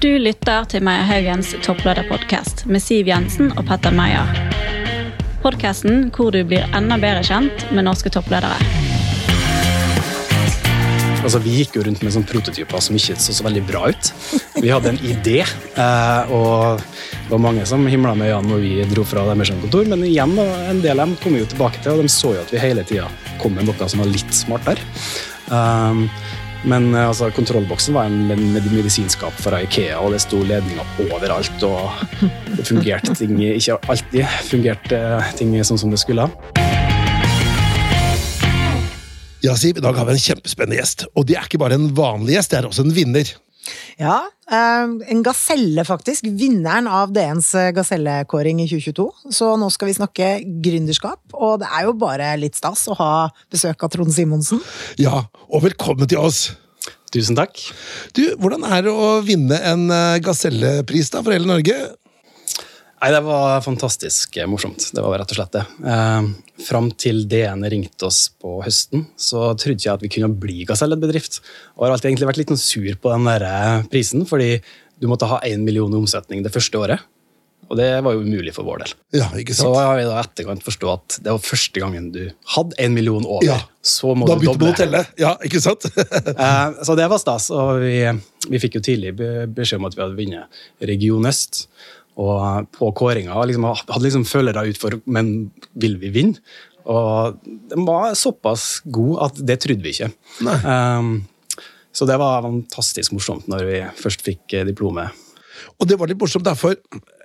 Du lytter til Meyer Haugens topplederpodkast med Siv Jensen og Petter Meyer. Podkasten hvor du blir enda bedre kjent med norske toppledere. Altså, Vi gikk jo rundt med sånne prototyper som ikke så så veldig bra ut. Vi hadde en idé, eh, og det var mange som himla med øynene når vi dro fra deres kontor, men igjen, en del av dem kom vi jo tilbake til, og de så jo at vi hele tida kom med noe som var litt smartere. Um, men eh, altså, kontrollboksen var en med- med- medisinskap fra Ikea, og det sto ledninger overalt. Og det fungerte ting ikke alltid fungerte ting sånn som det skulle. Ja, Siv, I dag har vi en kjempespennende gjest. Og det er ikke bare en vanlig gjest, det er også en vinner. Ja, eh, en gaselle faktisk. Vinneren av DNs eh, gasellekåring i 2022. Så nå skal vi snakke gründerskap, og det er jo bare litt stas å ha besøk av Trond Simonsen. Ja, og velkommen til oss. Tusen takk. Du, Hvordan er det å vinne en eh, gasellepris da, for hele Norge? Nei, Det var fantastisk eh, morsomt. Det var rett og slett det. Eh, fram til DN ringte oss på høsten, så trodde jeg at vi kunne bli Gasellebedrift. Og har alltid egentlig vært litt sånn sur på den der eh, prisen, fordi du måtte ha én million i omsetning det første året. Og det var jo umulig for vår del. Ja, ikke sant? Så har vi da etterkant forstå at det var første gangen du hadde 1 million over. Ja. Så må Da du begynte man doble. å telle. Ja, ikke sant? Eh, så det var stas, og vi, vi fikk jo tidlig beskjed om at vi hadde vunnet Region Øst. Og på kåringa liksom, hadde liksom følere ut for men vil vi vinne? Og den var såpass god at det trodde vi ikke. Eh, så det var fantastisk morsomt når vi først fikk eh, diplomet. Og det var litt morsomt, derfor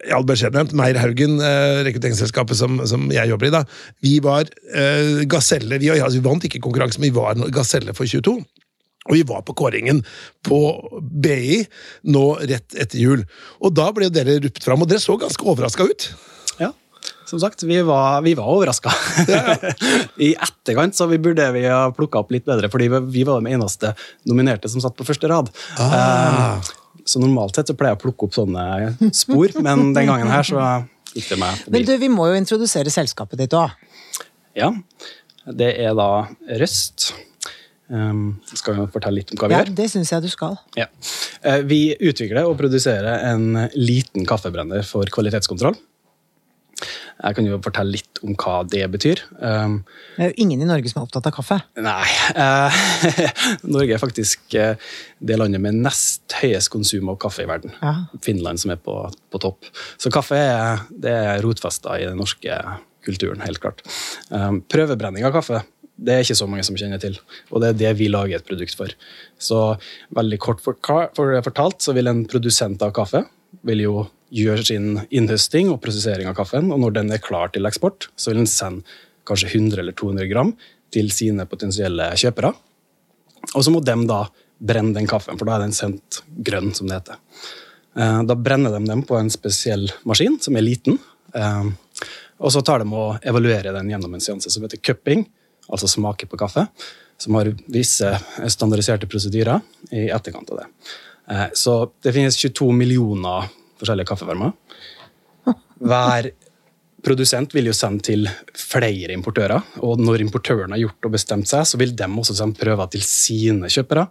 i all beskjedenhet, Meyer Haugen, eh, rekrutteringsselskapet som, som jeg jobber i, da, vi var eh, gaselle. Vi, altså, vi vant ikke konkurransen, men vi var en gaselle for 22. Og vi var på kåringen på BI nå rett etter jul. Og da ble dere rupt fram, og dere så ganske overraska ut. Ja, som sagt, vi var, vi var overraska. I etterkant så vi burde vi ha plukka opp litt bedre, fordi vi var de eneste nominerte som satt på første rad. Ah. Eh, Så normalt sett så pleier jeg å plukke opp sånne spor, men den gangen her så gikk det meg Men du, vi må jo introdusere selskapet ditt òg. Ja, det er da Røst. Um, skal vi fortelle litt om hva vi Ja, gjør? det syns jeg du skal. Ja. Eh, Vi utvikler og produserer en liten kaffebrenner for kvalitetskontroll. Jeg kan jo fortelle litt om hva det betyr. Um, Det er jo ingen i Norge som er opptatt av kaffe. Nei. Uh, Norge er faktisk eh, det landet med nest høyest konsum av kaffe i verden. Ja. Finland som er på, på topp. Så kaffe er, det er rotfesta i den norske kulturen, helt klart. Um, prøvebrenning av kaffe det er ikke så mange som kjenner til, og det er det vi lager et produkt for. Så veldig kort fortalt så vil en produsent av kaffe vil jo gjøre sin innhøsting og prosessering av kaffen, og når den er klar til eksport, så vil den sende kanskje 100 eller 200 gram til sine potensielle kjøpere. Og så må de da brenne den kaffen, for da er den sendt grønn, som det heter. Eh, Da brenner de dem på en spesiell maskin, som er liten. Eh, Og så tar de og evaluerer den gjennom en seanse som heter cupping, altså smake på kaffe, som har visse standardiserte prosedyrer i etterkant av det. Eh, Så det finnes 22 millioner forskjellige kaffevarmer. Hver produsent vil jo sende til flere importører, og når importøren har gjort og bestemt seg, så vil de også sende prøver til sine kjøpere.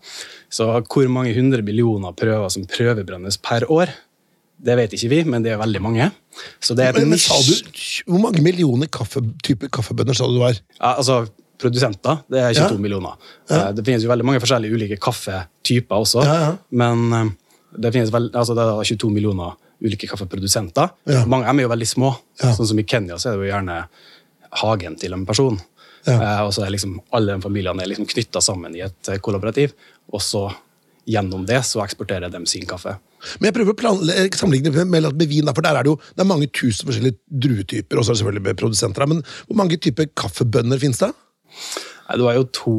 Så hvor mange hundre millioner prøver som prøvebrennes per år, det vet ikke vi, men det er veldig mange. Så det er Men, men sa du, Hvor mange millioner kaffe, type kaffebønner sa du det var? ja, altså, produsenter, det er 22 Ja. millioner. Ja. Det finnes jo veldig mange forskjellige ulike kaffetyper også, Ja, ja. men eh, det finnes vel, altså det er 22 millioner ulike kaffeprodusenter. Mange av dem er jo veldig små. Sånn som i Kenya så er det jo gjerne hagen til en person. Ja. Eh, og så er liksom alle de familiene er liksom knytta sammen i et eh, kollaborativ, og så gjennom det så eksporterer de sin kaffe. Men jeg prøver å sammenligne med, med vin, for der er det jo det er mange tusen forskjellige druetyper, og så er det selvfølgelig med produsenter. Men hvor mange typer kaffebønner finnes det? Nei, det var jo to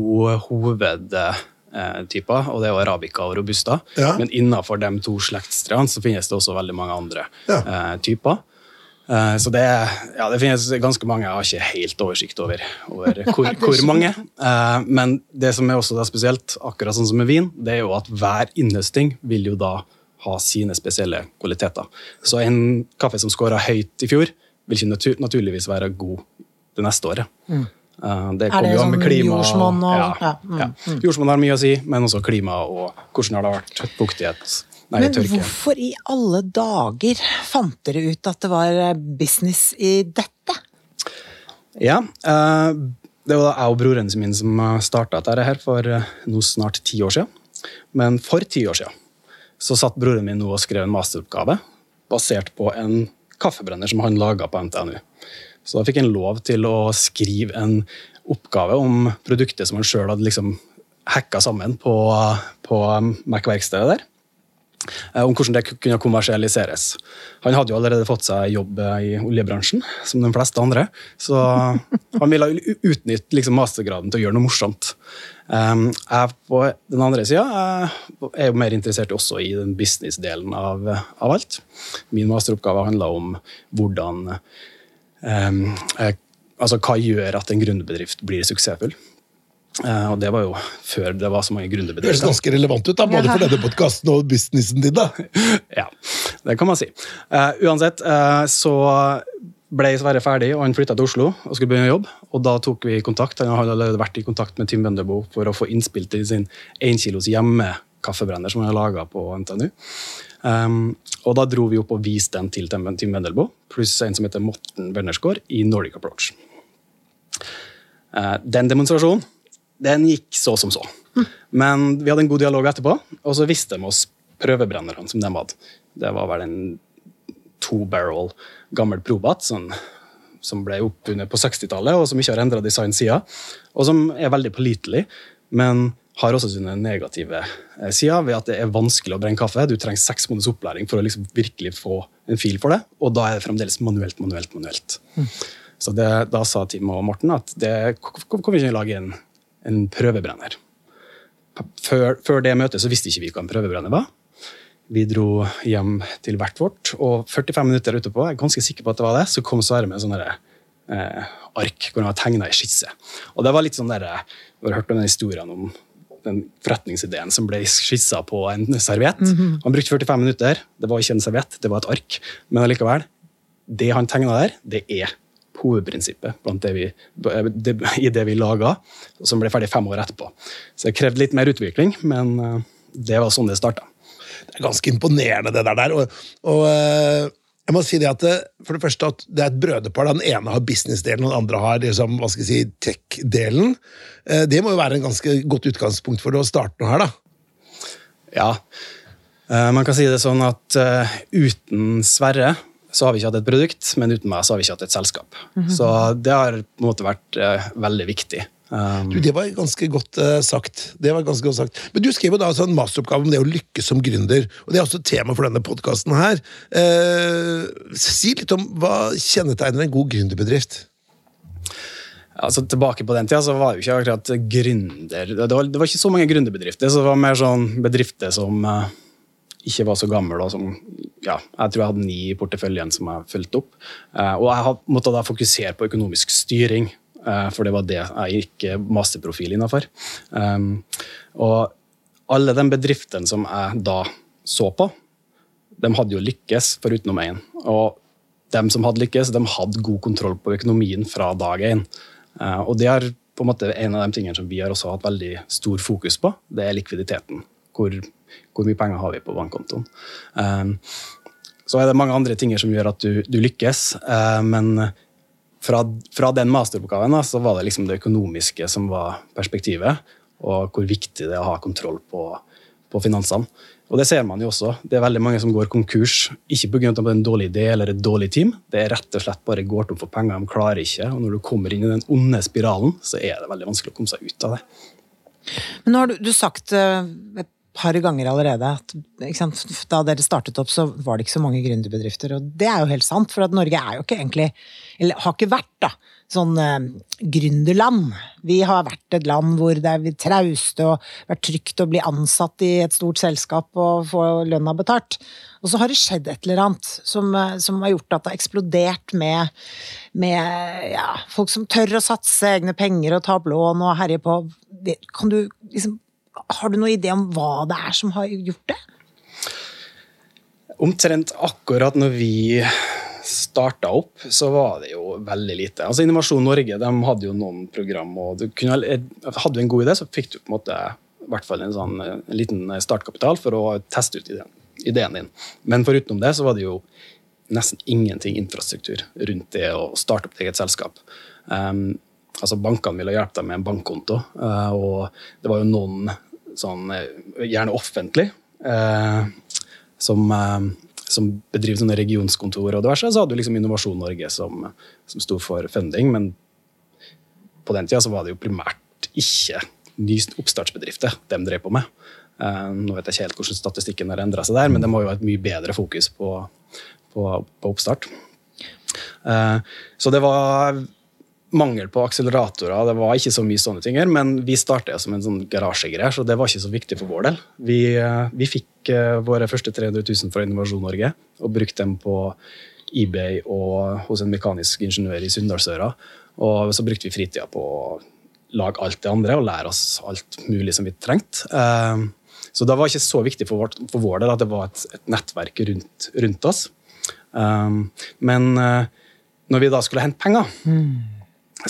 hovedtyper, og det er jo arabica og robusta. Ja. Men innenfor de to slektstrærne så finnes det også veldig mange andre Ja. eh, typer. Eh, så det, ja, det finnes ganske mange. Jeg har ikke helt oversikt over, over hvor, hvor mange. Eh, men det som er også da spesielt, akkurat sånn som med vin, det er jo at hver innhøsting vil jo da ha sine spesielle kvaliteter. Så en kaffe som scora høyt i fjor, vil ikke natur naturligvis være god det neste året. Eh, Det Er kommer det jo med sånn klima. jordsmonn og- ja, ja, mm, ja. Jordsmonn har mye å si, men også klima og hvordan har det vært fuktighet Nei, Men tørke. hvorfor i alle dager fant dere ut at det var eh, business i dette? Ja, eh, det var jeg og broren min som starta dette her for eh, nå snart ti år siden. Men for ti år siden så satt broren min nå og skrev en masteroppgave basert på en kaffebrenner som han laga på NTNU. Så da fikk han lov til å skrive en oppgave om produktet som han sjøl hadde liksom hacka sammen på, på Mac-verkstedet der. Eh, Om hvordan det kunne kommersialiseres. Han hadde jo allerede fått seg jobb eh, i oljebransjen, som de fleste andre. Så han ville utnytte liksom mastergraden til å gjøre noe morsomt. Um, jeg på den andre sida er jo mer interessert også i den business-delen av, av alt. Min masteroppgave handla om hvordan um, eh, Altså hva gjør at en gründerbedrift blir suksessfull. Eh, og det var jo før det var så mange Det høres ganske relevant ut, da, både for denne podkasten og businessen din. da. Ja, det kan man si. Eh, uansett eh, så ble Sverre ferdig, og han flytta til Oslo og skulle begynne å jobbe. Og da tok vi kontakt. Han hadde allerede vært i kontakt med Tim Bønderbo for å få innspill til sin 1 kilos hjemmekaffebrenner som han har laga på NTNU. Um, og da dro vi opp og viste den til Tim Vendelbo, pluss en som heter Morten Wennersgaard i Nordic Approach. Uh, den demonstrasjonen den gikk så som så. Men vi hadde en god dialog etterpå, og så viste de oss prøvebrennerne som de hadde. Det var vel en two barrel gammel Probat sånn, som ble oppfunnet på 60-tallet, og som ikke har endra design siden. Og som er veldig pålitelig, men har også sine negative eh, sider ved at det er vanskelig å brenne kaffe. Du trenger seks måneders opplæring for å liksom virkelig få en fil for det, og da er det fremdeles manuelt, manuelt, manuelt. Så det, da sa Tim og Morten at det, kan vi ikke lage en, en prøvebrenner? Før, før det møtet så visste ikke vi hva en prøvebrenner var. Vi dro hjem til hvert vårt, og 45 minutter utepå, jeg er ganske sikker på at det var det, så kom Sverre med sånne der, eh, ark hvor han har tegna ei skisse. Og det var litt sånn der, Du har hørt om den historien om den forretningsideen som ble skissa på en serviett. Han brukte 45 minutter. Det var ikke en serviett, det var et ark. Men allikevel, det han tegna der, det er hovedprinsippet blant det vi, det, i det vi laga, som ble ferdig fem år etterpå. Så det krevde litt mer utvikling, men eh, det var sånn det starta. Det er ganske imponerende, det der. der. Og, og eh, jeg må si det at det, for det første at det er et brødrepar. Den ene har business-delen, og den andre har liksom, hva skal jeg si, tech-delen. Eh, Det må jo være en ganske godt utgangspunkt for å starte noe her, da. Ja. Eh, Man kan si det sånn at eh, uten Sverre så har vi ikke hatt et produkt, men uten meg så har vi ikke hatt et selskap. Så det har på en måte vært eh, veldig viktig. Um, Du, det var ganske godt uh, sagt. Det var ganske godt sagt. Men du skrev jo da altså en masteroppgave om det å lykkes som gründer, og det er også tema for denne podkasten her. Eh, si litt om hva kjennetegner en god gründerbedrift? altså Tilbake på den tida så var det jo ikke akkurat gründer Det var, det var ikke så mange gründerbedrifter, så det var mer sånn bedrifter som uh, ikke var så gamle. Og som, ja, jeg tror jeg hadde ni i porteføljen som jeg fulgte opp. Og jeg måtte da fokusere på økonomisk styring, for det var det jeg gikk eh, masterprofil innafor. Um, og alle de bedriftene som jeg da så på, de hadde jo lykkes, forutenom én. Og de som hadde lykkes, de hadde god kontroll på økonomien fra dag én. Eh, og det er på en måte en av de tingene som vi har også hatt veldig stor fokus på. Det er likviditeten. Hvor, hvor mye penger har vi på bankkontoen? Eh, så er det mange andre ting som gjør at du, du lykkes, eh, men fra, fra den masteroppgaven da, så var det liksom det økonomiske som var perspektivet, og hvor viktig det er å ha kontroll på, på finansene. Og det ser man jo også. Det er veldig mange som går konkurs, ikke pga. en dårlig idé eller et dårlig team. Det er rett og slett bare går tom for penger, de klarer ikke. Og når du kommer inn i den onde spiralen, så er det veldig vanskelig å komme seg ut av det. Men nå har du, du sagt eh, par ganger allerede at da dere startet opp, så var det ikke så mange gründerbedrifter. Og det er jo helt sant, for at Norge er jo ikke egentlig, eller har ikke vært, da, sånn eh, gründerland. Vi har vært et land hvor det er traust og vært trygt å bli ansatt i et stort selskap og få lønna betalt. Og så har det skjedd et eller annet som, eh, som har gjort at det har eksplodert med, med ja, folk som tør å satse egne penger og ta opp lån og herje på. Kan du liksom har du noen idé om hva det er som har gjort det? Omtrent akkurat når vi starta opp, så var det jo veldig lite. Altså Innovasjon Norge de hadde jo noen program, og du kunne, hadde du en god idé, så fikk du på en måte i hvert fall en, sånn, en liten startkapital for å teste ut ideen. ideen din. Men forutenom det så var det jo nesten ingenting infrastruktur rundt det å starte opp et eget selskap. Um, altså Bankene ville hjelpe deg med en bankkonto, uh, og det var jo noen sånn, eh, gjerne offentlig, uh, som, uh, som bedriver sånne regionskontor og diverse. Så hadde du liksom Innovasjon Norge som, som sto for funding, men på den tida så var det jo primært ikke ny oppstartsbedrifter de drev på med. nå vet jeg ikke helt hvordan statistikken har endra seg der, men det må jo ha et mye bedre fokus på, på, på oppstart. så det var mangel på akseleratorer. Det var ikke så mye sånne ting her, men vi startet som en sånn garasjegreie, så det var ikke så viktig for vår del. Vi, eh, vi fikk uh, våre første 300 000 fra Innovasjon Norge og brukte dem på eBay og hos en mekanisk ingeniør i Sunndalsøra. Og så brukte vi fritida på å lage alt det andre og lære oss alt mulig som vi trengte. Uh, så det var ikke så viktig for, vår, for vår del at det var et, et nettverk rundt, rundt oss. Men når vi da skulle hente penger mm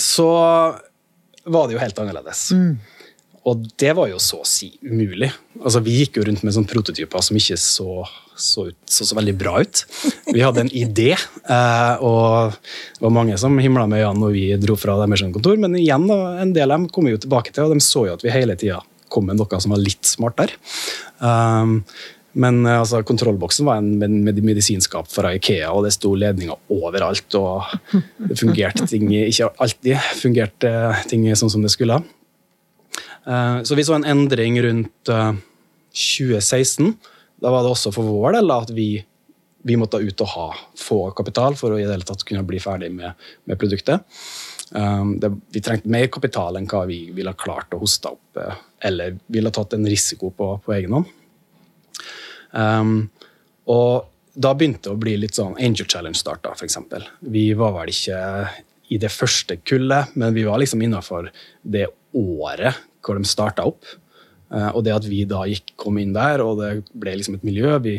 så var det jo helt annerledes. Mm. Og det var jo så å si umulig. Altså, Vi gikk jo rundt med sånne prototyper som ikke så, så, ut, så, så veldig bra ut. Vi hadde en idé, eh, og det var mange som himla med øynene når vi dro fra deres kontor, men igjen, en del av dem kom vi jo tilbake til, og de så jo at vi hele tida kom med noe som var litt smartere. Um, men eh, altså, kontrollboksen var en med medisinskap fra Ikea, og det sto ledninger overalt. Og det fungerte ting ikke alltid fungerte ting sånn som det skulle. Eh, så vi så en endring rundt 2016. Eh, da var det også for vår del at vi, vi måtte ut og ha få kapital for å i det hele tatt kunne bli ferdig med, med produktet. Det, vi trengte mer kapital enn hva vi ville klart å hoste opp, eller ville tatt en risiko på, på egen hånd. Um, og da begynte det å bli litt sånn Angel Challenge starta, f.eks. Vi var vel ikke i det første kullet, men vi var liksom innafor det året hvor de starta opp. Uh, og det at vi da gikk, kom inn der, og det ble liksom et miljø Vi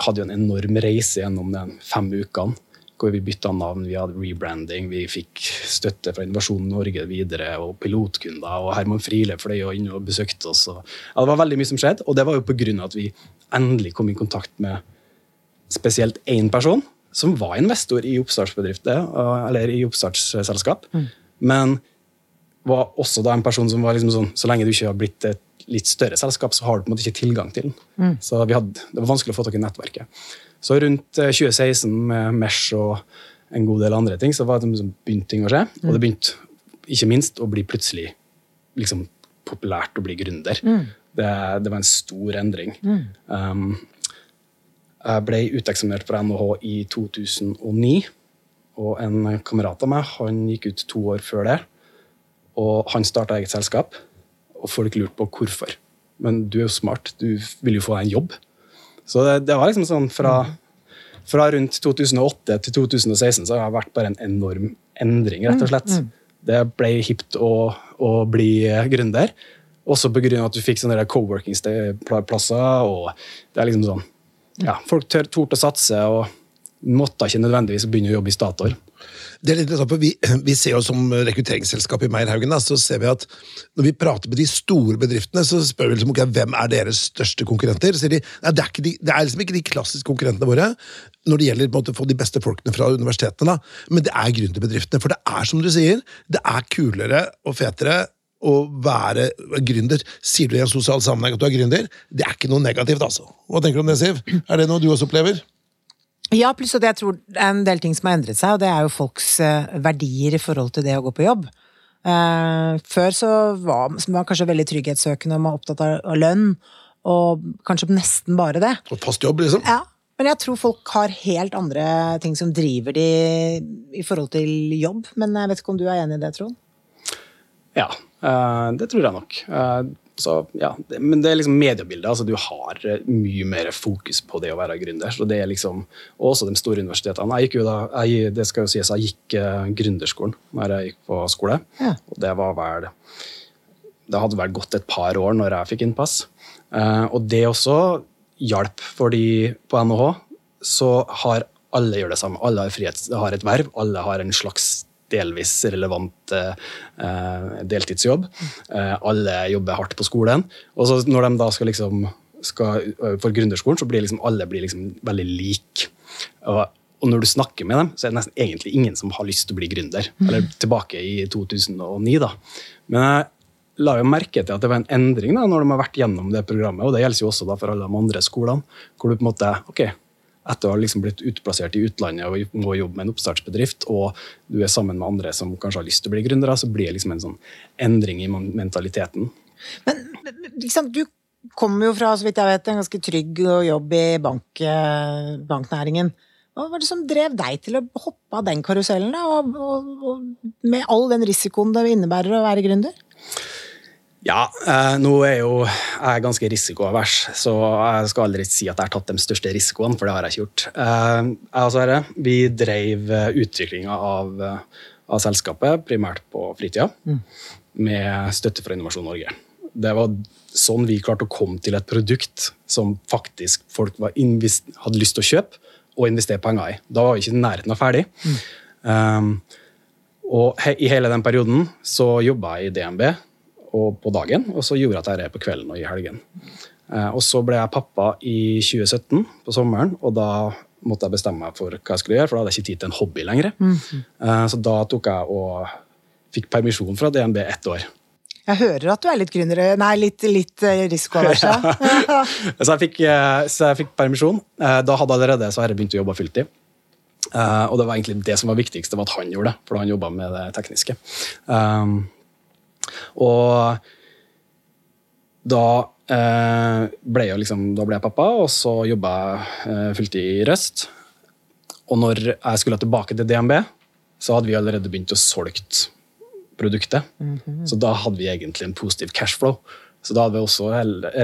hadde jo en enorm reise gjennom de fem ukene hvor vi bytta navn, vi hadde rebranding, vi fikk støtte fra Innovasjon Norge videre, og pilotkunder, og Herman Friele fløy inn og besøkte oss. Og, ja, det var veldig mye som skjedde, og det var jo på grunn av at vi endelig kom i kontakt med spesielt én person som var investor i oppstartsbedrifter, eller i oppstartsselskap, mm. men var også da en person som var liksom sånn Så lenge du ikke har blitt et litt større selskap, så har du på en måte ikke tilgang til den. Mm. Så hadde, det var vanskelig å få tak i nettverket. Så rundt 2016 eh, med Mesh og en god del andre ting, så var det liksom begynte ting å skje. Mm. Og det begynte ikke minst å bli plutselig liksom, populært å bli gründer. Mm. Det, det, var en stor endring. Mm. Um, jeg ble uteksaminert fra NHH i 2009, og en kamerat av meg han gikk ut to år før det. Og han starta eget selskap, og folk lurte på hvorfor. Men du er jo smart, du vil jo få deg en jobb. Så det, det var liksom sånn fra, fra, rundt 2008 til 2016 så har det vært bare en enorm endring, rett og slett. Mm, mm. Det ble hipt å, å bli gründer. Også pga. at du fikk sånne co-working-plasser. og det er liksom sånn, ja, Folk torde å satse og måtte ikke nødvendigvis begynne å jobbe i Statoil. Det er litt interessant, for vi, vi ser jo Som rekrutteringsselskap i Meierhaugen da, så ser vi at når vi prater med de store bedriftene, så spør vi liksom, okay, hvem er deres største konkurrenter. Så sier de, nei, det, er de, det, er liksom ikke de klassiske konkurrentene våre når det gjelder måte, å få de beste folkene fra universitetene, da. men det er gründerbedriftene. For det er som du sier, det er kulere og fetere å være gründer. Sier du i en sosial sammenheng at du er gründer, det er ikke noe negativt, altså. Hva tenker du om det, Siv? Er det noe du også opplever? Ja, pluss at jeg tror det er en del ting som har endret seg, og det er jo folks eh, verdier i forhold til det å gå på jobb. Uh, før så var man kanskje veldig trygghetssøkende og man var opptatt av lønn, og kanskje nesten bare det. Og fast jobb, liksom? Ja. Men jeg tror folk har helt andre ting som driver de i forhold til jobb. Men jeg vet ikke om du er enig i det, Trond? Ja, uh, det tror jeg nok. Så, ja, men det er liksom mediebildet. altså Du har eh, mye mer fokus på det å være gründer. så det er liksom, og Også de store universitetene. Jeg gikk jo da, jeg, det skal jo sies, jeg gikk uh, gründerskolen når jeg gikk på skole. Ja. og Det var vel, det hadde vel gått et par år når jeg fikk innpass. Uh, og det også hjalp, fordi på NHH så har alle gjør det samme. Alle har, frihet, har et verv, alle har en slags delvis relevant eh, deltidsjobb. Eh, alle jobber hardt på skolen. Og så når de da skal liksom skal, for gründerskolen så blir liksom alle blir liksom veldig like. Og, og, når du snakker med dem, så er det nesten egentlig ingen som har lyst til å bli gründer. Eller tilbake i 2009, da. Men jeg la jo merke til at det var en endring da, når de har vært gjennom det programmet, og det gjelder jo også da for alle de andre skolene, hvor du på en måte ok, etter å ha liksom blitt utplassert i utlandet og må jobbe med en oppstartsbedrift, og du er sammen med andre som kanskje har lyst til å bli gründere, så blir det liksom en sånn endring i mentaliteten. Men liksom, du kommer jo fra, så vidt jeg vet, en ganske trygg jobb i bank, eh, banknæringen. Hva var det som drev deg til å hoppe av den karusellen, da, og, og, og, med all den risikoen det innebærer å være gründer? Ja, eh, nå er jo jeg ganske risikoavers, så jeg skal aldri si at jeg har tatt de største risikoene, for det har jeg ikke gjort. Eh, jeg og Sverre vi drev utviklinga av, av, selskapet primært på fritida, mm. med støtte fra Innovasjon Norge. Det var sånn vi klarte å komme til et produkt som faktisk folk hadde lyst til å kjøpe og investere penger i. Da var vi ikke i nærheten av ferdig. Mm. Um, og he i hele den perioden så jobba jeg i DNB og på dagen, og så gjorde jeg dette på kvelden og i helgen. Uh, og så ble jeg pappa i 2017, på sommeren, og da måtte jeg bestemme meg for hva jeg skulle gjøre, for da hadde jeg ikke tid til en hobby lenger. Mm. Så da tok jeg og fikk permisjon fra DNB ett år. Jeg hører at du er litt gründer, nei, litt, litt eh, risikoavers. Ja. så, jeg så jeg fikk permisjon. Da hadde allerede Sverre begynt å jobbe fulltid. og det var egentlig det som var viktigst, det var at han gjorde det, for han jobba med det tekniske. Og da eh, ble jeg liksom, da ble jeg pappa, og så jobba jeg eh, fulltid i Røst. Og når jeg skulle tilbake til DNB, så hadde vi allerede begynt å solgt produktet. Mm -hmm. Så da hadde vi egentlig en positiv cashflow. Så da hadde vi også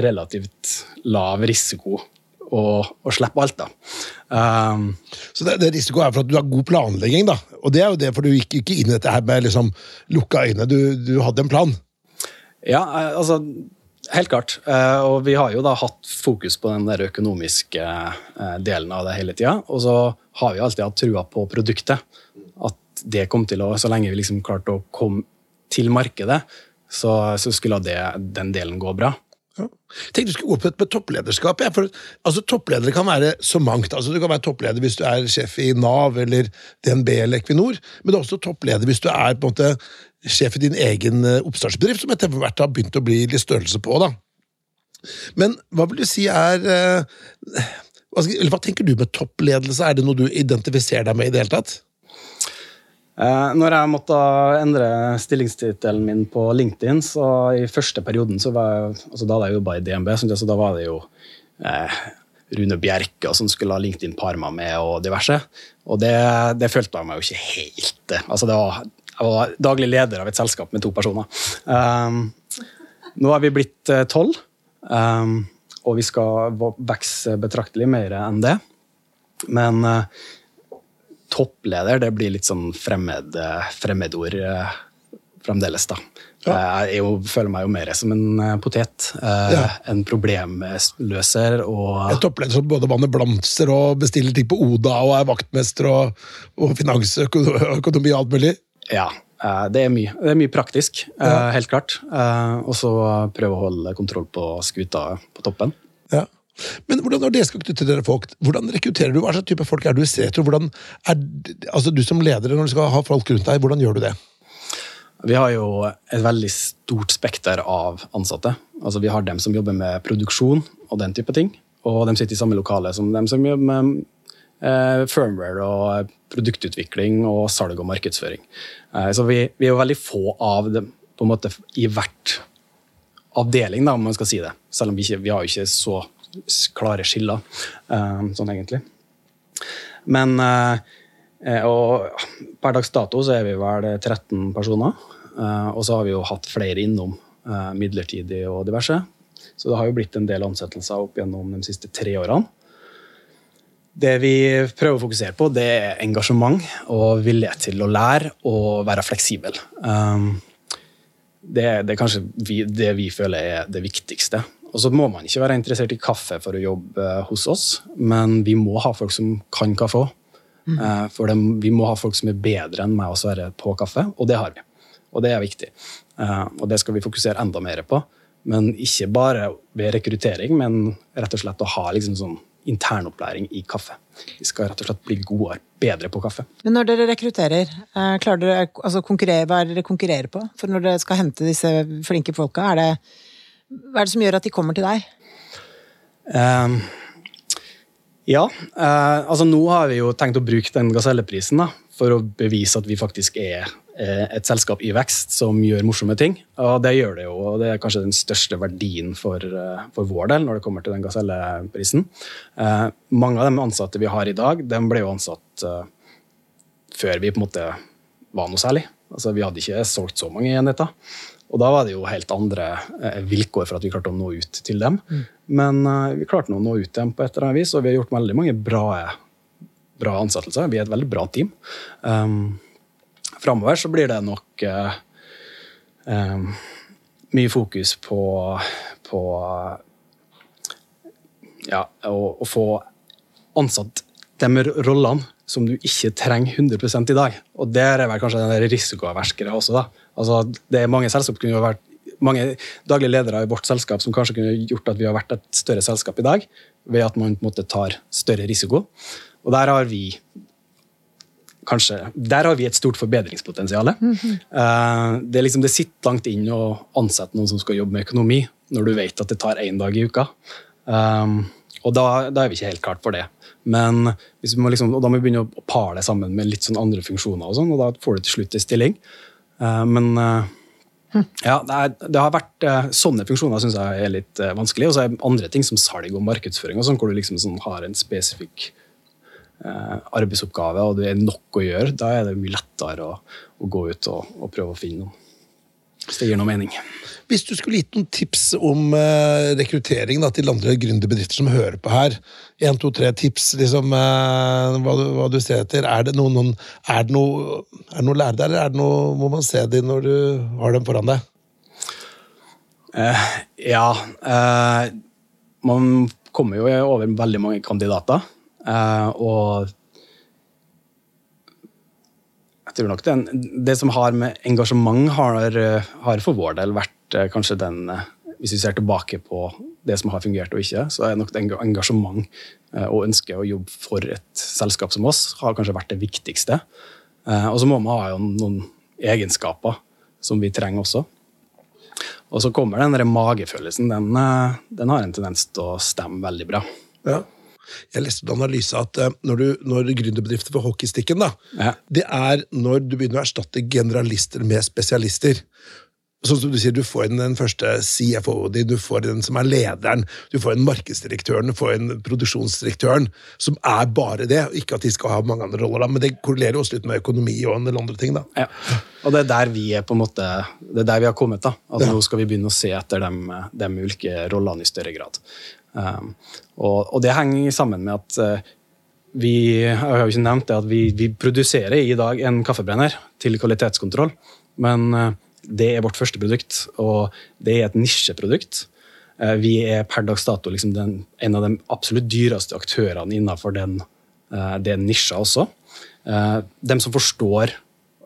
relativt lav risiko å, å slippe alt. da. Um, så det, det risiko er for at du har god planlegging, da. Og det er jo det, for du gikk ikke inn i dette her med liksom lukka øyne. Du, du hadde en plan. Ja, eh, altså Helt klart. Eh, og vi har jo da hatt fokus på den der økonomiske eh, delen av det hele tida. Og så har vi alltid hatt trua på produktet. At det kom til å Så lenge vi liksom klarte å komme til markedet, så, så skulle det, den delen gå bra. Ja. Tenkte du skulle gå på et med topplederskap. Ja, for, altså, Toppledere kan være så mangt. Altså, du kan være toppleder hvis du er sjef i Nav eller DNB eller Equinor, men du er også toppleder hvis du er på en måte sjef i din egen eh, oppstartsbedrift, som etter hvert har begynt å bli litt størrelse på. da. Men hva vil du si er eh, eller Hva tenker du med toppledelse? Er det noe du identifiserer deg med i det hele tatt? Eh, når jeg måtte endre stillingstittelen min på LinkedIn, så i første perioden så var jeg, altså Da hadde jeg jobba i DNB, så da var det jo eh, Rune Bjerke som skulle ha LinkedIn Parma med, og diverse. Og det, det følte jeg meg jo ikke helt altså det var, Jeg var daglig leder av et selskap med to personer. Um, nå er vi blitt eh, tolv, um, og vi skal vokse betraktelig mer enn det. Men uh, toppleder det blir litt sånn fremmed, eh, fremmedord eh, fremdeles, da. Ja. Jeg jo, føler meg jo mer som en eh, potet. Ja. En problemløser og En toppleder som både vanner blomster og bestiller ting på Oda og er vaktmester og, og finansøkonomi og alt mulig? Ja. Det er mye. Det er mye praktisk, ja. helt klart. Og så prøve å holde kontroll på skuta på toppen. Ja. Men hvordan, når dere skal rekruttere folk, hvordan rekrutterer du? Hva slags type folk er du i Setro? Hvordan er, altså du som leder, når du skal ha folk rundt deg, hvordan gjør du det? Vi har jo et veldig stort spekter av ansatte. Altså Vi har dem som jobber med produksjon og den type ting. Og de sitter i samme lokale som dem som jobber med eh, firmware og produktutvikling og salg og markedsføring. Eh, så vi, vi, er jo veldig få av dem på en måte i hvert avdeling, da, om man skal si det. Selv om vi, ikke, vi har jo ikke så klare skiller, eh, sånn egentlig. Men eh, og per dags dato så er vi vel 13 personer. Eh, og så har vi jo hatt flere innom midlertidig og diverse. Så det har jo blitt en del ansettelser opp gjennom de siste tre årene. Det vi prøver å fokusere på, det er engasjement og vilje til å lære og være fleksibel. Det, er kanskje det vi føler er det viktigste. Og så må man ikke være interessert i kaffe for å jobbe hos oss, men vi må ha folk som kan kaffe òg. Mm. Eh, for de, vi må ha folk som er bedre enn meg å være på kaffe, og det har vi. Og det er viktig. Eh, og det skal vi fokusere enda mer på. Men ikke bare ved rekruttering, men rett og slett å ha liksom sånn internopplæring i kaffe. Vi skal rett og slett bli gode, bedre på kaffe. Men når dere rekrutterer, eh, klarer dere, altså hva er det dere konkurrerer på? For når dere skal hente disse flinke folka, er det, hva er det som gjør at de kommer til deg? Um, ja, uh, altså nå har vi jo tenkt å bruke den gaselleprisen da, for å bevise at vi faktisk er uh, et selskap i vekst som gjør morsomme ting. Og det gjør det jo, og det er kanskje den største verdien for, uh, for vår del når det kommer til den gaselleprisen. mange av de ansatte vi har i dag, de ble jo ansatt før vi på en måte var noe særlig. Altså, vi hadde ikke solgt så mange enheter. Og da var det jo helt andre eh, vilkår for at vi klarte å nå ut til dem. Mm. Men uh, vi klarte nå å nå ut til dem på et eller annet vis, og vi har gjort veldig mange bra, bra ansettelser. Vi er et veldig bra team. Um, Framover så blir det nok uh, um, mye fokus på, på ja, å, å få ansatt de rollene som du ikke trenger 100% i dag. Og der er vel kanskje den risikoaverskere også. da. Altså, det er mange selskap kunne vært mange daglige ledere i vårt selskap som kanskje kunne gjort at vi har vært et større selskap i dag, ved at man på en måte tar større risiko. Og der har vi kanskje, der har vi et stort forbedringspotensial. Mm -hmm. det, liksom, det, sitter langt inn å ansette noen som skal jobbe med økonomi, når du vet at det tar én dag i uka. Um, og da, da, er vi ikke helt klart for det. Men liksom, og da må vi begynne å pare det sammen med litt sånn andre funksjoner, og, sånn, og da får du til slutt en stilling. Uh, men uh, ja, det, er, det, har vært uh, Sånne funksjoner syns jeg er litt vanskelig. Og så er det andre ting som salg og markedsføring, og sånn, hvor du liksom sånn, har en spesifikk arbeidsoppgave og det er nok å gjøre. Da er det mye lettere å, å gå ut og, og prøve å finne noe. Hvis det gir noe mening. Hvis du skulle gitt noen tips om uh, rekruttering da, til andre gründerbedrifter som hører på her, én, to, tre tips, liksom, uh, hva, du, hva, du, ser etter, er det noe, noen, er det noe, er det noe lære der, eller er det noe, må man se dem når du har dem foran deg? Uh, ja Man kommer jo over veldig mange kandidater, og tror nok den, Det som har med engasjement, har, har for vår del vært eh, kanskje den eh, Hvis vi ser tilbake på det som har fungert og ikke, så er nok engasjement eh, og ønske å jobbe for et selskap som oss har kanskje vært det viktigste. Og så må man ha noen egenskaper som vi trenger også. Og så kommer den der magefølelsen. Den, den har en tendens til å stemme veldig bra. Ja. Jeg leste en analyse at eh, når, du, når gründerbedrifter får hockeystikken, da, ja. det er når du begynner å erstatte generalister med spesialister. Sånn som Du sier, du får inn den første CFO-en din, du får inn den som er lederen, du får inn markedsdirektøren, du får inn produksjonsdirektøren, som er bare det. Ikke at de skal ha mange andre roller, da, men det korrelerer også litt med økonomi og en del andre ting. da. Ja. Og det er der vi er på en måte, det er der vi har kommet. da. At ja. Nå skal vi begynne å se etter de ulike rollene i større grad. Um, og, og, det henger sammen med at uh, vi jeg har jo ikke nevnt det at vi, vi, produserer i dag en kaffebrenner til kvalitetskontroll. Men uh, det er vårt første produkt, og det er et nisjeprodukt. Uh, vi er per dags dato liksom den, en av de absolutt dyreste aktørene innenfor den, den nisja også. De som forstår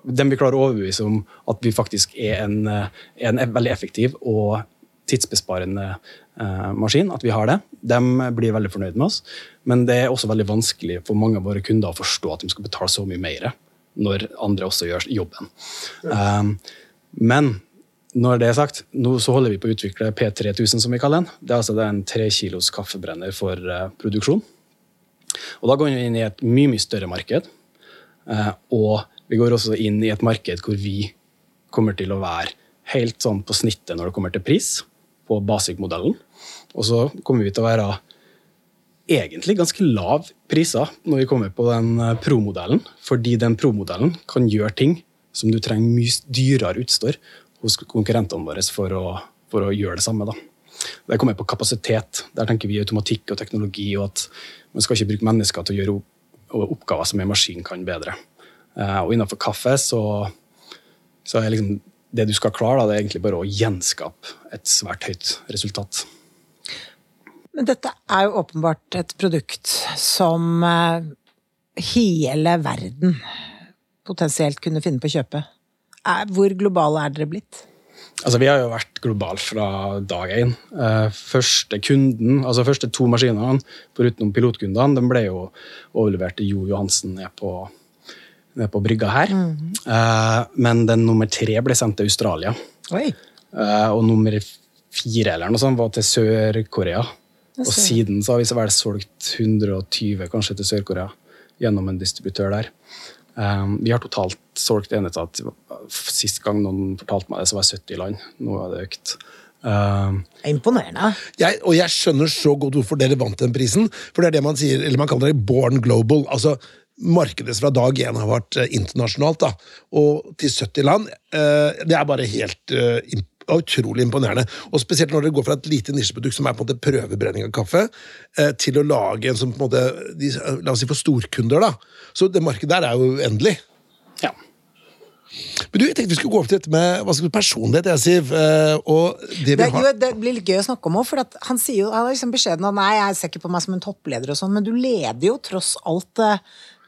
dem vi klarer å overbevise om at vi faktisk er en, en veldig effektiv og tidsbesparende eh, maskin, at vi har det. De blir veldig fornøyd med oss. Men det er også veldig vanskelig for mange av våre kunder å forstå at de skal betale så mye mer når andre også gjør jobben. Ja. Um, men når det er sagt, nå så holder vi på å utvikle P3000, som vi kaller den. Det er altså en tre kilos kaffebrenner for uh, produksjon. Og Da går vi inn i et mye mye større marked. Uh, og vi går også inn i et marked hvor vi kommer til å være helt sånn på snittet når det kommer til pris på basic-modellen. Og så kommer vi til å være egentlig ganske lav priser når vi kommer på den eh, pro-modellen, fordi den pro-modellen kan gjøre ting som du trenger mye dyrere utstyr hos konkurrentene våre for å, for å gjøre det samme. da. Det kommer på kapasitet. Der tenker vi automatikk og teknologi, og at man skal ikke bruke mennesker til å gjøre oppgaver som en maskin kan bedre. Eh, og innenfor kaffe så, så er liksom det du skal klare, da, det er egentlig bare å gjenskape et svært høyt resultat. Men dette er jo åpenbart et produkt som eh, hele verden potensielt kunne finne på å kjøpe. Hvor globale er dere blitt? Altså, Vi har jo vært globale fra dag én. Eh, første kunden, altså første to maskinene, foruten pilotkundene, de ble jo overlevert til Jo Johansen ned på, ned på brygga her. Eh, men den nummer tre ble sendt til Australia. Oi. Eh, og nummer fire eller noe sånt var til Sør-Korea. Og siden så har vi så vel solgt 120 kanskje til Sør-Korea gjennom en distributør der. Um, vi har totalt solgt enheter til Sist gang noen fortalte meg det, så var det 70 land. Nå er det økt. Um, Det er Imponerende. Jeg, og jeg skjønner så godt hvorfor dere vant den prisen. For det er det man sier, eller man kaller det born global. altså Markedet fra dag én har vært eh, internasjonalt. da, Og til 70 land. eh, det er bare helt eh, utrolig imponerende. Og Spesielt når dere går fra et lite nisjeprodukt som er på en måte prøvebrenning av kaffe, eh, til å lage en som på en måte, de, La oss si for storkunder. da. Så det markedet der er jo uendelig. ja. Men du, jeg tenkte vi skulle gå opp til dette med hva skal du, personlighet. jeg, Siv, eh, og det vi Det, har... jo, det blir litt gøy å snakke om òg, for at han sier jo han er liksom beskjeden at nei, jeg ser ikke på meg som en toppleder og sånn, men du leder jo tross alt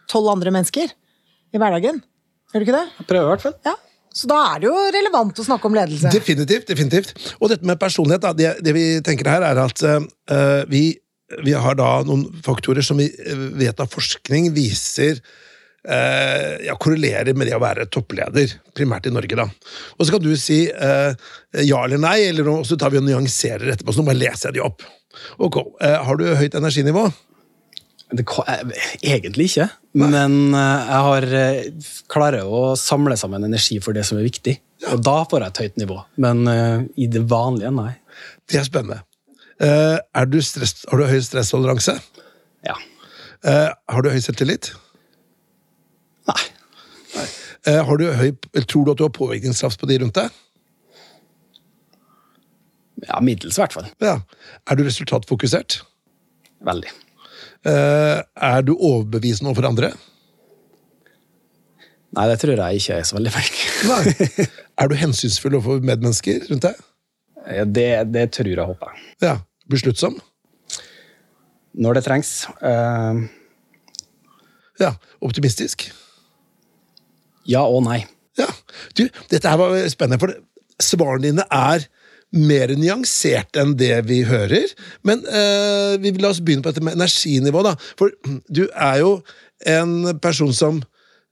tolv andre mennesker i hverdagen. Gjør du ikke det? Jeg prøver i hvert fall. Ja. Så da er det jo relevant å snakke om ledelse. Definitivt. definitivt. Og dette med personlighet, da, det, det vi tenker her, er at uh, vi, vi har da noen faktorer som vi eh, vet av forskning viser uh, ja, korrelerer med det å være toppleder, primært i Norge. da. Og så kan du si uh, ja eller nei, eller så tar vi og nyanserer etterpå. Så nå bare leser jeg de opp. Ok, Har du høyt energinivå? Det, eh, egentlig ikke, men eh, jeg har, eh, klarer å samle sammen energi for det som er viktig. Og da får jeg et høyt nivå. Men uh, i det vanlige, nei. Det er spennende. Uh, er du stress, har du høy stresstoleranse? Ja. Uh, har du høy selvtillit? Nei. Har du høy, tror du at du har påvirkningskraft på de rundt deg? Ja, middels i hvert fall. Ja. Er du resultatfokusert? Veldig. Eh, er du overbevisende overfor andre? Nei, det tror jeg ikke er så veldig flink. Nei. er du hensynsfull overfor medmennesker rundt deg? Ja, Det, det tror jeg håper jeg. Ja. Besluttsom? Når det trengs. Uh... Ja. Optimistisk? ja og nei. Ja. Du, dette her var spennende, for svarene dine er mer nyansert enn det vi hører. Men eh, vi la oss begynne på dette med energinivå, da. For du er jo en person som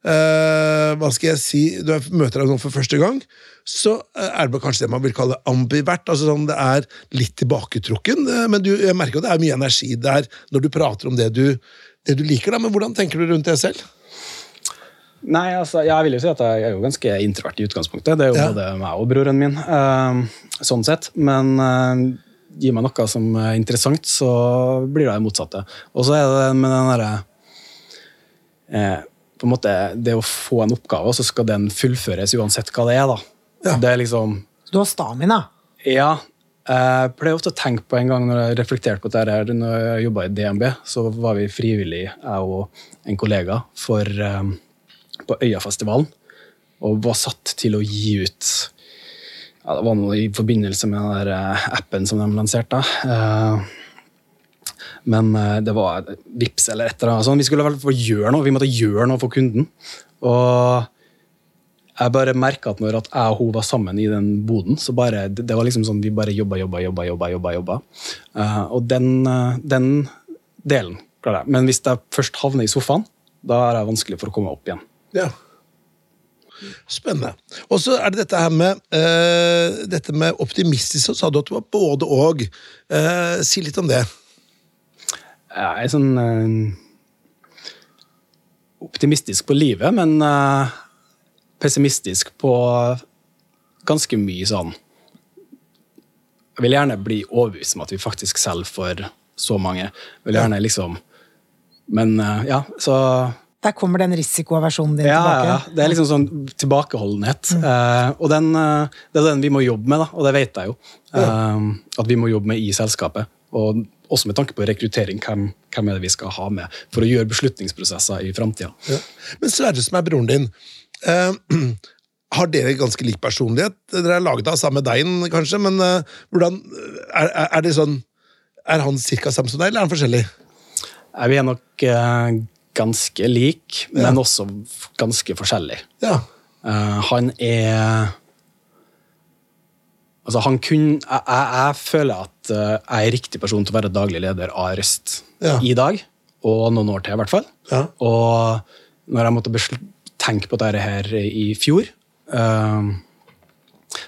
eh, Hva skal jeg si Du er- møter deg nå for første gang. Så eh, er det kanskje det man vil kalle ambivert. altså sånn Det er litt tilbaketrukken, eh, men du, jeg merker at det er mye energi der når du prater om det du, det du liker. da, Men hvordan tenker du rundt det selv? Nei, altså, Jeg vil jo si at jeg er jo ganske introvert i utgangspunktet. Det er jo Ja. både meg og broren min. eh, sånn sett. Men uh, gi meg noe som er interessant, så blir det det motsatte. Og så er det med den derre eh, på en måte, Det å få en oppgave, og så skal den fullføres uansett hva det er. da. Ja. Det er liksom Du har stamina. Ja. Jeg pleier ofte å tenke på en gang når jeg reflekterte på dette her, når jeg jobba i DNB, så var vi frivillig, jeg og en kollega, for, eh, på Øyafestivalen. Og var satt til å gi ut ja, Det var noe i forbindelse med den der eh, appen som de lanserte. Eh, Men eh, det var Vips eller et eller annet Sånn. Vi skulle vel få gjøre noe. Vi måtte gjøre noe for kunden. Og jeg bare merka at når at jeg og hun var sammen i den boden, så bare, det, var liksom sånn vi bare jobba, jobba, jobba. jobba, jobba, jobba. Og den, den delen klarer jeg. Men hvis jeg først havner i sofaen, da er det vanskelig for å komme opp igjen. Ja. Spennende. Og så er det dette her med uh, dette med optimistisk, så sa du at du var både og. Uh, si litt om det. Jeg er sånn uh, optimistisk på livet, men pessimistisk på ganske mye sånn Jeg vil gjerne bli overbevist om at vi faktisk selger for så mange. Jeg vil gjerne liksom Men ja, så Der kommer den risikoaversjonen din ja, tilbake. ja. Det er liksom sånn tilbakeholdenhet. Eh, og den, eh, det er den vi må jobbe med, da, og det vet jeg jo. Eh, at vi må jobbe med i selskapet. Og også med tanke på rekruttering, hvem, hvem er det vi skal ha med for å gjøre beslutningsprosesser i framtida. Ja. Men Sverre, som er broren din, eh, har dere ganske lik personlighet? Dere er laget av samme deigen, kanskje, men eh, hvordan er, er, er det sånn Er han ca. samme som deg, eller er han forskjellig? Vi er nok eh, ganske lik, men også ganske forskjellig. Ja. Uh, han er Altså, han kunne jeg, jeg, jeg føler at eh, jeg er riktig person til å være daglig leder av Røst Ja. i dag, og noen år til, i hvert fall. Ja. Og når jeg måtte tenke på dette her i fjor, uh,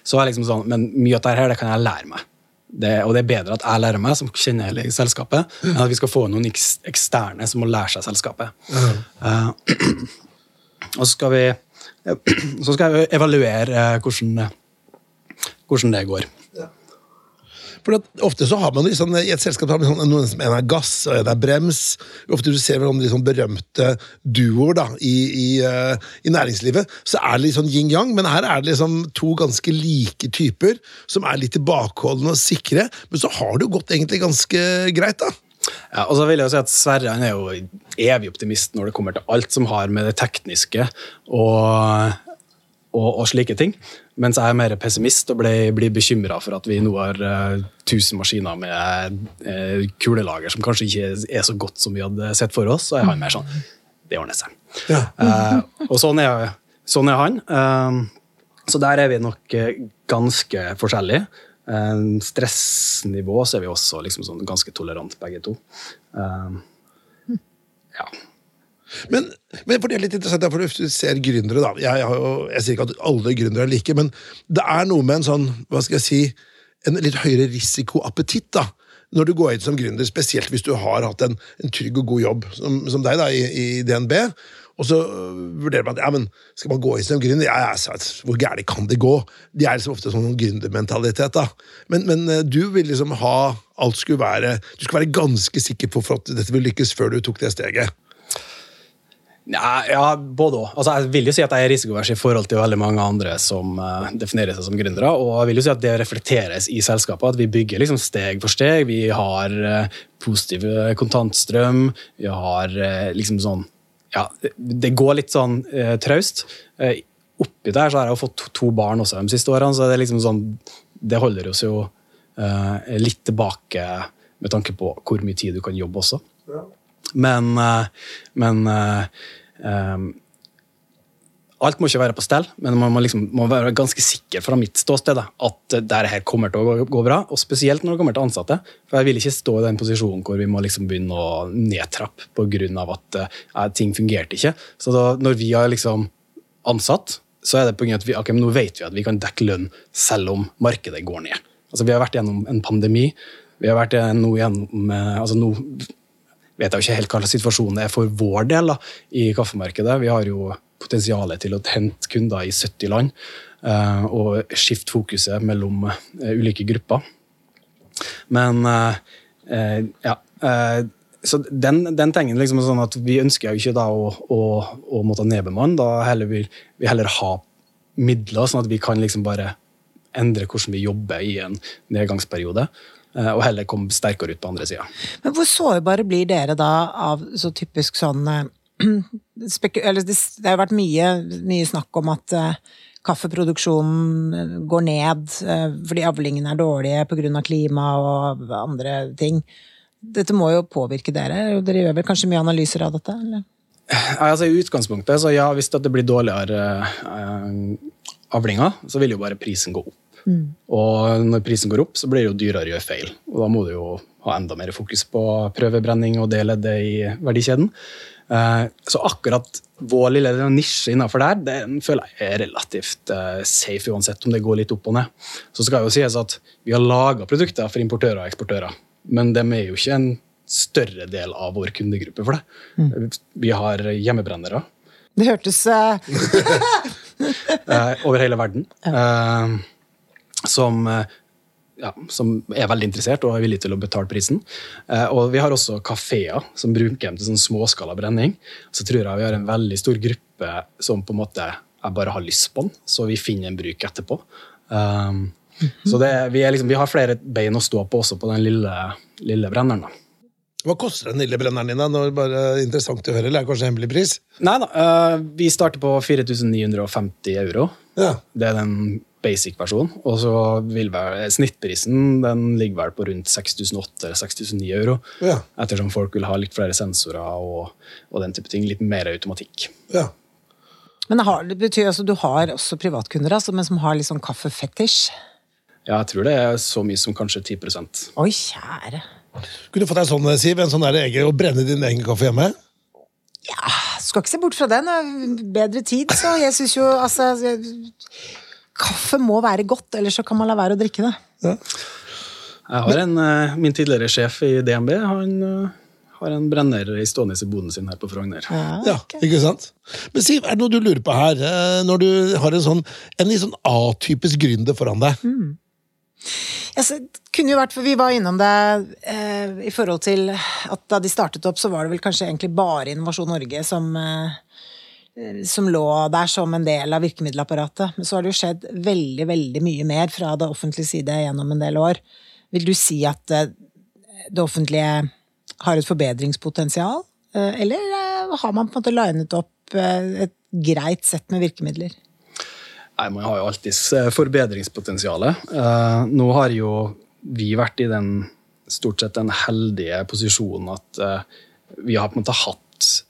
så var jeg liksom sånn Men mye av dette her, det kan jeg lære meg. Det, og det er bedre at jeg lærer meg, som kjenner hele selskapet, enn at vi skal få noen eksterne som må lære seg selskapet. Uh, og så skal vi så skal jeg evaluere eh, hvordan, hvordan det går. For Ofte så har man sånn, i et selskap har man sånn, noen som en er gass og en er brems. Ofte du ser hverandre om sånn berømte duoer da, i, i, uh, i næringslivet. Så er det litt sånn yin-yang, men her er det liksom to ganske like typer som er litt tilbakeholdne og sikre. Men så har det jo gått egentlig ganske greit, da. Ja, og så vil jeg jo si at Sverre han er jo evig optimist når det kommer til alt som har med det tekniske og, og, og slike ting. Mens jeg er mer pessimist og blir, blir bekymra for at vi nå har uh, 1000 maskiner med uh, kulelager som kanskje ikke er så godt som vi hadde sett for oss. Og jeg har mer sånn Det ordner seg. Ja. Uh, og sånn er, sånn er han. Eh, så der er vi nok eh, ganske forskjellige. Eh, stressnivå så er vi også liksom sånn ganske tolerant, begge to. Eh, ja. Men, men for det er litt interessant, for du ser gründere, da. Jeg, jo, jeg sier ikke at alle gründere er like, men det er noe med en sånn, hva skal jeg si, en litt høyere risikoappetitt, da. Når du går inn som gründer, spesielt hvis du har hatt en, en trygg og god jobb, som, som deg da, i, i DNB. Og så øh, vurderer man at ja, men skal man gå inn som gründer. Ja, ja, hvor gærent kan det gå? De er liksom ofte sånn gründermentalitet. da. Men, men øh, du vil liksom ha alt skulle være Du skulle være ganske sikker på for at dette vil lykkes før du tok det steget. Ja, ja både òg. Altså, jeg vil jo si at jeg er risikovers i forhold til veldig mange andre som uh, definerer seg som gründere. Og jeg vil jo si at det reflekteres i selskapet, at vi bygger liksom steg for steg. Vi har uh, positiv eh, kontantstrøm. Vi har uh, liksom sånn Ja, det, går litt sånn traust. Oppi der så har jeg jo fått to, to barn også de siste årene, så det er liksom sånn Det holder oss jo litt tilbake med tanke på hvor mye tid du kan jobbe også. Men, eh, men eh, Alt må ikke være på stell, men man må, liksom, må være ganske sikker fra mitt ståsted at dette her kommer til å gå, gå bra. Og spesielt når det kommer til ansatte. For jeg vil ikke stå i den posisjonen hvor vi må liksom begynne å nedtrappe pga. at uh, ting fungerte ikke. Så da, når vi har liksom ansatt, så er det av at vi, okay, nå vet vi at vi kan dekke lønn selv om markedet går ned. Altså, vi har vært gjennom en pandemi. Vi har vært nå gjennom altså nå vet jeg jo ikke helt hva situasjonen er for vår del da, i kaffemarkedet. Vi har jo potensialet til å hente kunder i 70 land eh, og skifte fokuset mellom eh, ulike grupper. Men eh, ja Så den, den tingen liksom sånn at vi ønsker jo ikke da å, å, å måtte nedbemanne. Da heller vil vi heller ha midler, sånn at vi kan liksom bare endre hvordan vi jobber i en nedgangsperiode. Eh, Og heller komme sterkere ut på andre sida. Men hvor sårbare blir dere da av så typisk sånn eh, eller det, har jo vært mye, mye snakk om at eh, kaffeproduksjonen går ned fordi avlingene er dårlige pga. klima og andre ting. Dette må jo påvirke dere. Dere gjør vel kanskje mye analyser av dette? Eller? Altså I utgangspunktet, så ja, hvis det blir dårligere eh, avlinger, så vil jo bare prisen gå opp. Og når prisen går opp, så blir det jo dyrere å gjøre feil. Og da må du jo ha enda mer fokus på prøvebrenning og det leddet i verdikjeden. Eh, så akkurat vår lille nisje innenfor der, den føler jeg er relativt eh, safe, uansett om det går litt opp og ned. Så skal jo sies at vi har laga produkter for importører og eksportører, men de er jo ikke en større del av vår kundegruppe for det. Vi har hjemmebrennere Det hørtes eh, over hele verden. Eh, som, eh, ja, som er veldig interessert og er villig til å betale prisen. Eh, og vi har også kafeer som bruker dem til sånn småskala brenning. Så tror jeg vi har en veldig stor gruppe som på en måte jeg bare har lyst på den, så vi finner en bruk etterpå. Um, Så det, vi, liksom, vi har flere bein å stå på også på den lille, lille brenneren. da. Hva koster den lille brenneren din? da? Nå er det bare interessant å høre, eller er det kanskje hemmelig pris? Nei da, uh, vi starter på 4950 euro. Ja. Det er den basic-versjonen. Og så vil vel snittprisen den ligger vel på rundt 6008 eller 6009 euro. Ja. Ettersom folk vil ha litt flere sensorer og, og den type ting. Litt mer automatikk. ja. Men har, det betyr altså du har også privatkunder altså, men som har litt sånn kaffefetisj? Ja, jeg tror det er så mye som kanskje 10 Oi, kjære. Kunne du fått deg sånn, Siv, en sånn der egen, å brenne din egen kaffe hjemme? Ja, skal ikke se bort fra den. Bedre tid, så jeg syns jo altså jeg- Kaffe må være godt, ellers så kan man la være å drikke det. Jeg har en, eh, Min tidligere sjef i DNB han eh, har en brenner i stående i boden sin her på Frogner. Ja, ikke sant? Men Siv, er det noe du lurer på her, eh, når du har en sånn, en litt sånn atypisk gründer foran deg? Altså, det kunne jo vært, for Vi var innom det eh, i forhold til at da de startet opp, så var det vel kanskje egentlig bare Innovasjon Norge som, eh, som lå der som en del av virkemiddelapparatet. Men så har det jo skjedd veldig veldig mye mer fra det offentlige side gjennom en del år. Vil du si at eh, det offentlige har et forbedringspotensial? Eh, eller eh, har man på en måte linet opp et greit sett med virkemidler? Nei, Man har jo alltids forbedringspotensialet. Nå har jo vi vært i den stort sett den heldige posisjonen at vi har på en måte hatt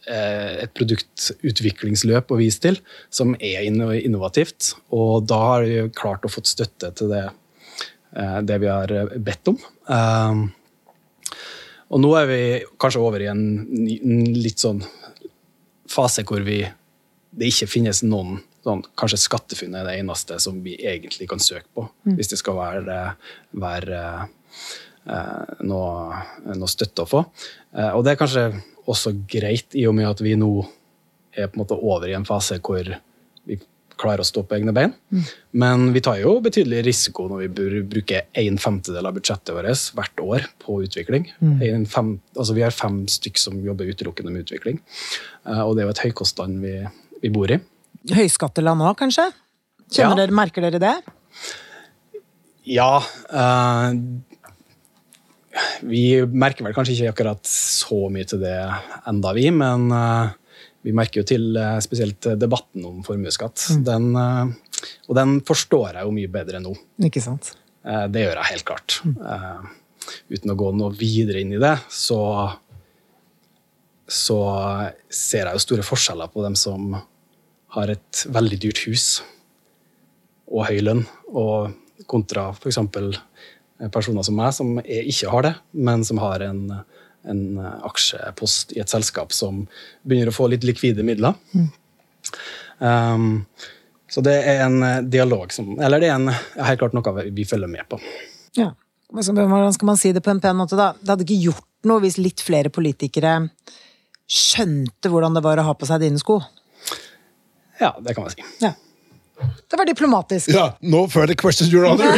eh, et produktutviklingsløp å vise til som er innovativt. Og da har vi klart å få støtte til det, eh, det vi har eh, bedt om. Eh, og nå er vi kanskje over i en, en litt sånn fase hvor vi det ikke finnes noen sånn, Kanskje SkatteFUNN er det eneste som vi egentlig kan søke på, hvis det skal være, være noe, noe støtte å få. Og det er kanskje også greit, i og med at vi nå er på en måte over i en fase hvor vi klarer å stå på egne bein. Men vi tar jo betydelig risiko når vi bruker en femtedel av budsjettet vårt hvert år på utvikling. En fem, altså vi har fem stykk som jobber utelukkende med utvikling. Eh, og det er jo et høykostland vi, vi bor i. Høyskatteland òg, kanskje? Ja. dere, Merker dere det? Ja eh, Vi merker vel kanskje ikke akkurat så mye til det enda, vi, men eh, vi merker jo til eh, spesielt debatten om formuesskatt. Den, eh, og den forstår jeg jo mye bedre nå. Ikke sant? Det gjør jeg helt klart. Eh, Uten å gå noe videre inn i det, så, så ser jeg jo store forskjeller på dem som har et veldig dyrt hus og høy lønn, og kontra f.eks. personer som meg, som ikke har det, men som har en, en aksjepost i et selskap som begynner å få litt likvide midler. Um, så det er en eh, dialog som Eller det er en, helt klart noe vi følger med på. Ja. Hvordan skal man si det på en pen måte, da? Det hadde ikke gjort noe hvis litt flere politikere skjønte hvordan det var å ha på seg dine sko. Ja, det kan man si. Ja. Det var diplomatisk. Ja, no further questions, your honor.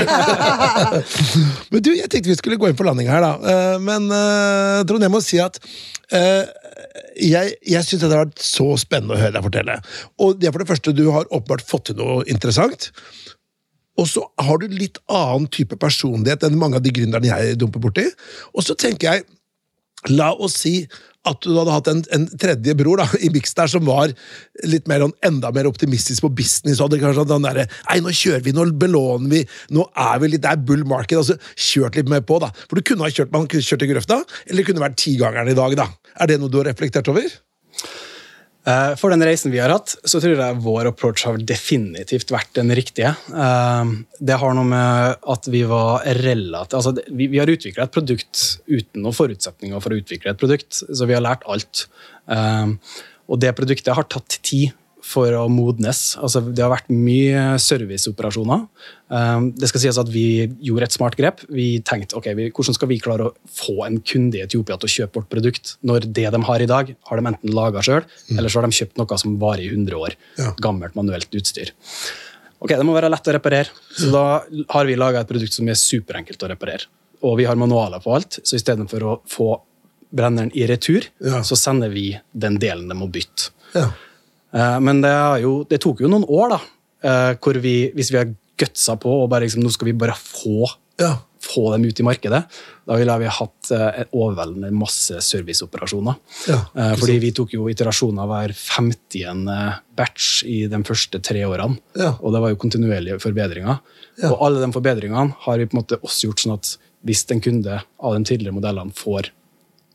Men du, jeg tenkte vi skulle gå inn på landing her, da. Eh, Men jeg tror jeg må si at eh, jeg, jeg syns det har vært så spennende å høre deg fortelle. Og det er for det første, du har åpenbart fått til noe interessant. Og så har du litt annen type personlighet enn mange av de gründerne jeg dumper borti. Og så tenker jeg, la oss si at du hadde hatt en, en tredje bror da, i miks der som var litt mer, sånn- enda mer optimistisk på business. hadde kanskje den der, Nei, nå kjører vi, nå belåner vi, nå er vi litt, det er bull market. altså Kjørt litt mer på, da. For du kunne ha kjørt, man kunne kjørt i grøfta, eller det kunne vært tigangeren i dag, da. Er det noe du har reflektert over? Eh, For den reisen vi har hatt, så tror jeg vår approach har definitivt vært den riktige. Eh, Det har noe med at vi var relativt altså Vi, har utvikla et produkt uten noen forutsetninger for å utvikle et produkt, så vi har lært alt. Eh, Og det produktet har tatt tid for å modnes. Altså, det har vært mye serviceoperasjoner. Um, det skal sies at Vi gjorde et smart grep. Vi tenkte ok, vi, hvordan skal vi klare å få en kunde i Etiopia til å kjøpe vårt produkt, når det de har i dag, har de enten laga sjøl, eller så har de kjøpt noe som varer i 100 år. Ja. Gammelt manuelt utstyr. Ok, Det må være lett å reparere, så da har vi laga et produkt som er superenkelt å reparere. Og vi har manualer på alt, så istedenfor å få brenneren i retur, Ja. så sender vi den delen de må bytte. Ja. Eh, Men det, jo, det tok jo noen år, da. eh, Hvor vi, hvis vi har gutsa på og bare liksom, nå skal vi bare få, Ja. få dem ut i markedet, da ville vi hatt eh, overveldende masse serviceoperasjoner. Ja, Fordi vi tok jo iterasjoner hver 50. batch i de første tre årene. Ja. Og det var jo kontinuerlige forbedringer. Og alle de forbedringene har vi på en måte også gjort sånn at hvis en kunde av de tidligere modellene får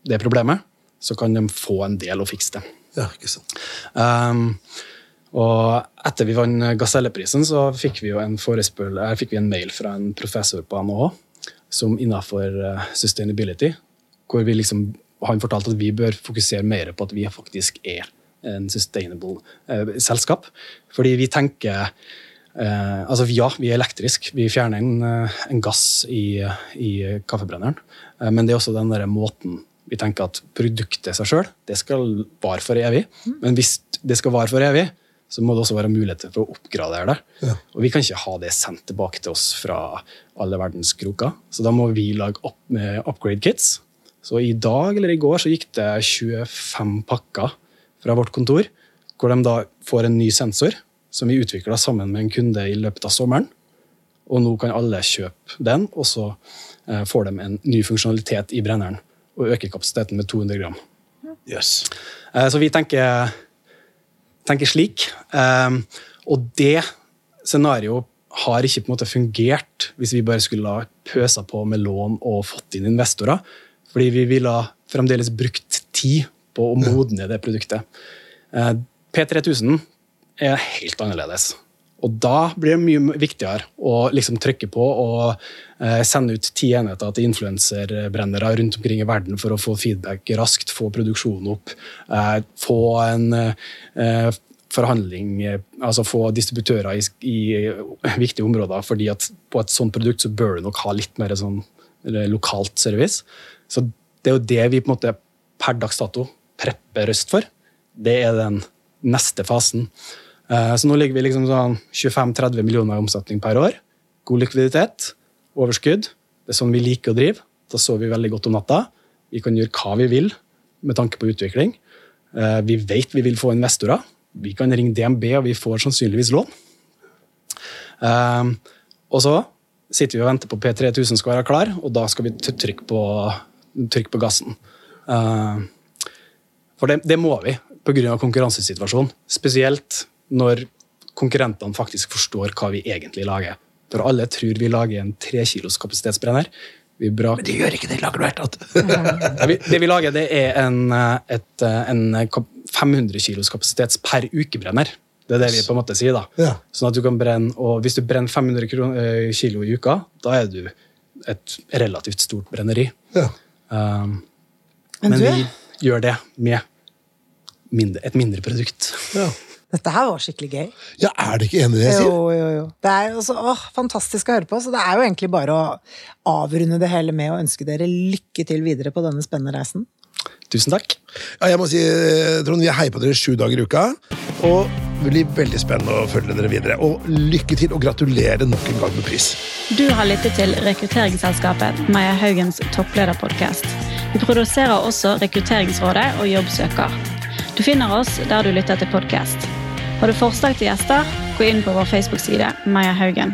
det problemet, så kan de få en del og fikse det. Ja, ikke sant. Um, Og etter vi vant Gaselleprisen, så fikk vi jo en, fikk vi en mail fra en professor på NHH som innenfor sustainability, hvor liksom, han fortalte at vi bør fokusere mer på at vi faktisk er en sustainable eh, selskap. Fordi vi tenker eh, altså Ja, vi er elektrisk. Vi fjerner en, eh, en gass i, i kaffebrenneren. Eh, men det er også den der måten vi tenker at produktet seg sjøl skal vare for evig. Men hvis det skal vare for evig, så må det også være muligheter for å oppgradere det. Ja. Og vi kan ikke ha det sendt tilbake til oss fra alle verdens kroker. Så da må vi lage opp, upgrade kits. Så i dag eller i går så gikk det 25 pakker fra vårt kontor, hvor de da får en ny sensor som vi utvikla sammen med en kunde i løpet av sommeren. Og nå kan alle kjøpe den, og så eh, får de en ny funksjonalitet i brenneren og øker kapasiteten med 200 gram. Yes. Eh, så vi tenker, tenker slik. Eh, og det scenarioet har ikke på en måte fungert hvis vi bare skulle ha pøsa på med lån og fått inn investorer. Fordi vi ville fremdeles brukt tid på å modne det produktet. Eh, P3000 er helt annerledes. Og da blir det mye viktigere å liksom trykke på og eh, sende ut ti enheter til influenserbrennere rundt omkring i verden for å få feedback raskt, få produksjonen opp, eh, få en forhandling, altså få distributører i, i, viktige områder. fordi at på et sånt produkt så bør du nok ha litt mer sånn lokalt service. Så det er jo det vi på en måte per dags dato prepper Røst for. Det er den neste fasen. Eh, så nå ligger vi liksom sånn 25-30 millioner i omsetning per år. God likviditet, overskudd. Det er sånn vi liker å drive. Da sover vi veldig godt om natta. Vi kan gjøre hva vi vil med tanke på utvikling. Eh, vi vet vi vil få investorer. Vi kan ringe DNB, og vi får sannsynligvis lån. Eh, og så sitter vi og venter på P3000 skal være klar, og da skal vi trykke på, trykke på gassen. For det, det må vi pga. konkurransesituasjonen. Spesielt når konkurrentene faktisk forstår hva vi egentlig lager. For alle tror vi lager en trekilos kapasitetsbrenner. Men det gjør ikke det. Lager du helt Det vi lager, det er en, et, en 500 kilos kapasitets per ukebrenner. Det er det vi på en måte sier. da. Ja. Sånn at du kan brenne, og Hvis du brenner 500 eh, kilo i uka, da er du et relativt stort brenneri. Ja. Um, men, men vi gjør det med mindre, et mindre produkt. Ja. Dette her var skikkelig gøy. Ja, Er det ikke enig i det jeg sier? Jo, jo, jo. Det er også, åh, fantastisk å høre på. Så det er jo egentlig bare å avrunde det hele med å ønske dere lykke til videre på denne spennende reisen. Tusen takk. Ja, jeg må si, Trond, Vi heier på dere sju dager i uka. Og det blir veldig spennende å følge dere videre. Og lykke til, og gratulerer nok en gang med pris. Du har lyttet til rekrutteringsselskapet Maja Haugens topplederpodkast. Vi produserer også Rekrutteringsrådet og Jobbsøker. Du finner oss der du lytter til podkast. Har du forslag til gjester, gå inn på vår Facebook-side Maja Haugen.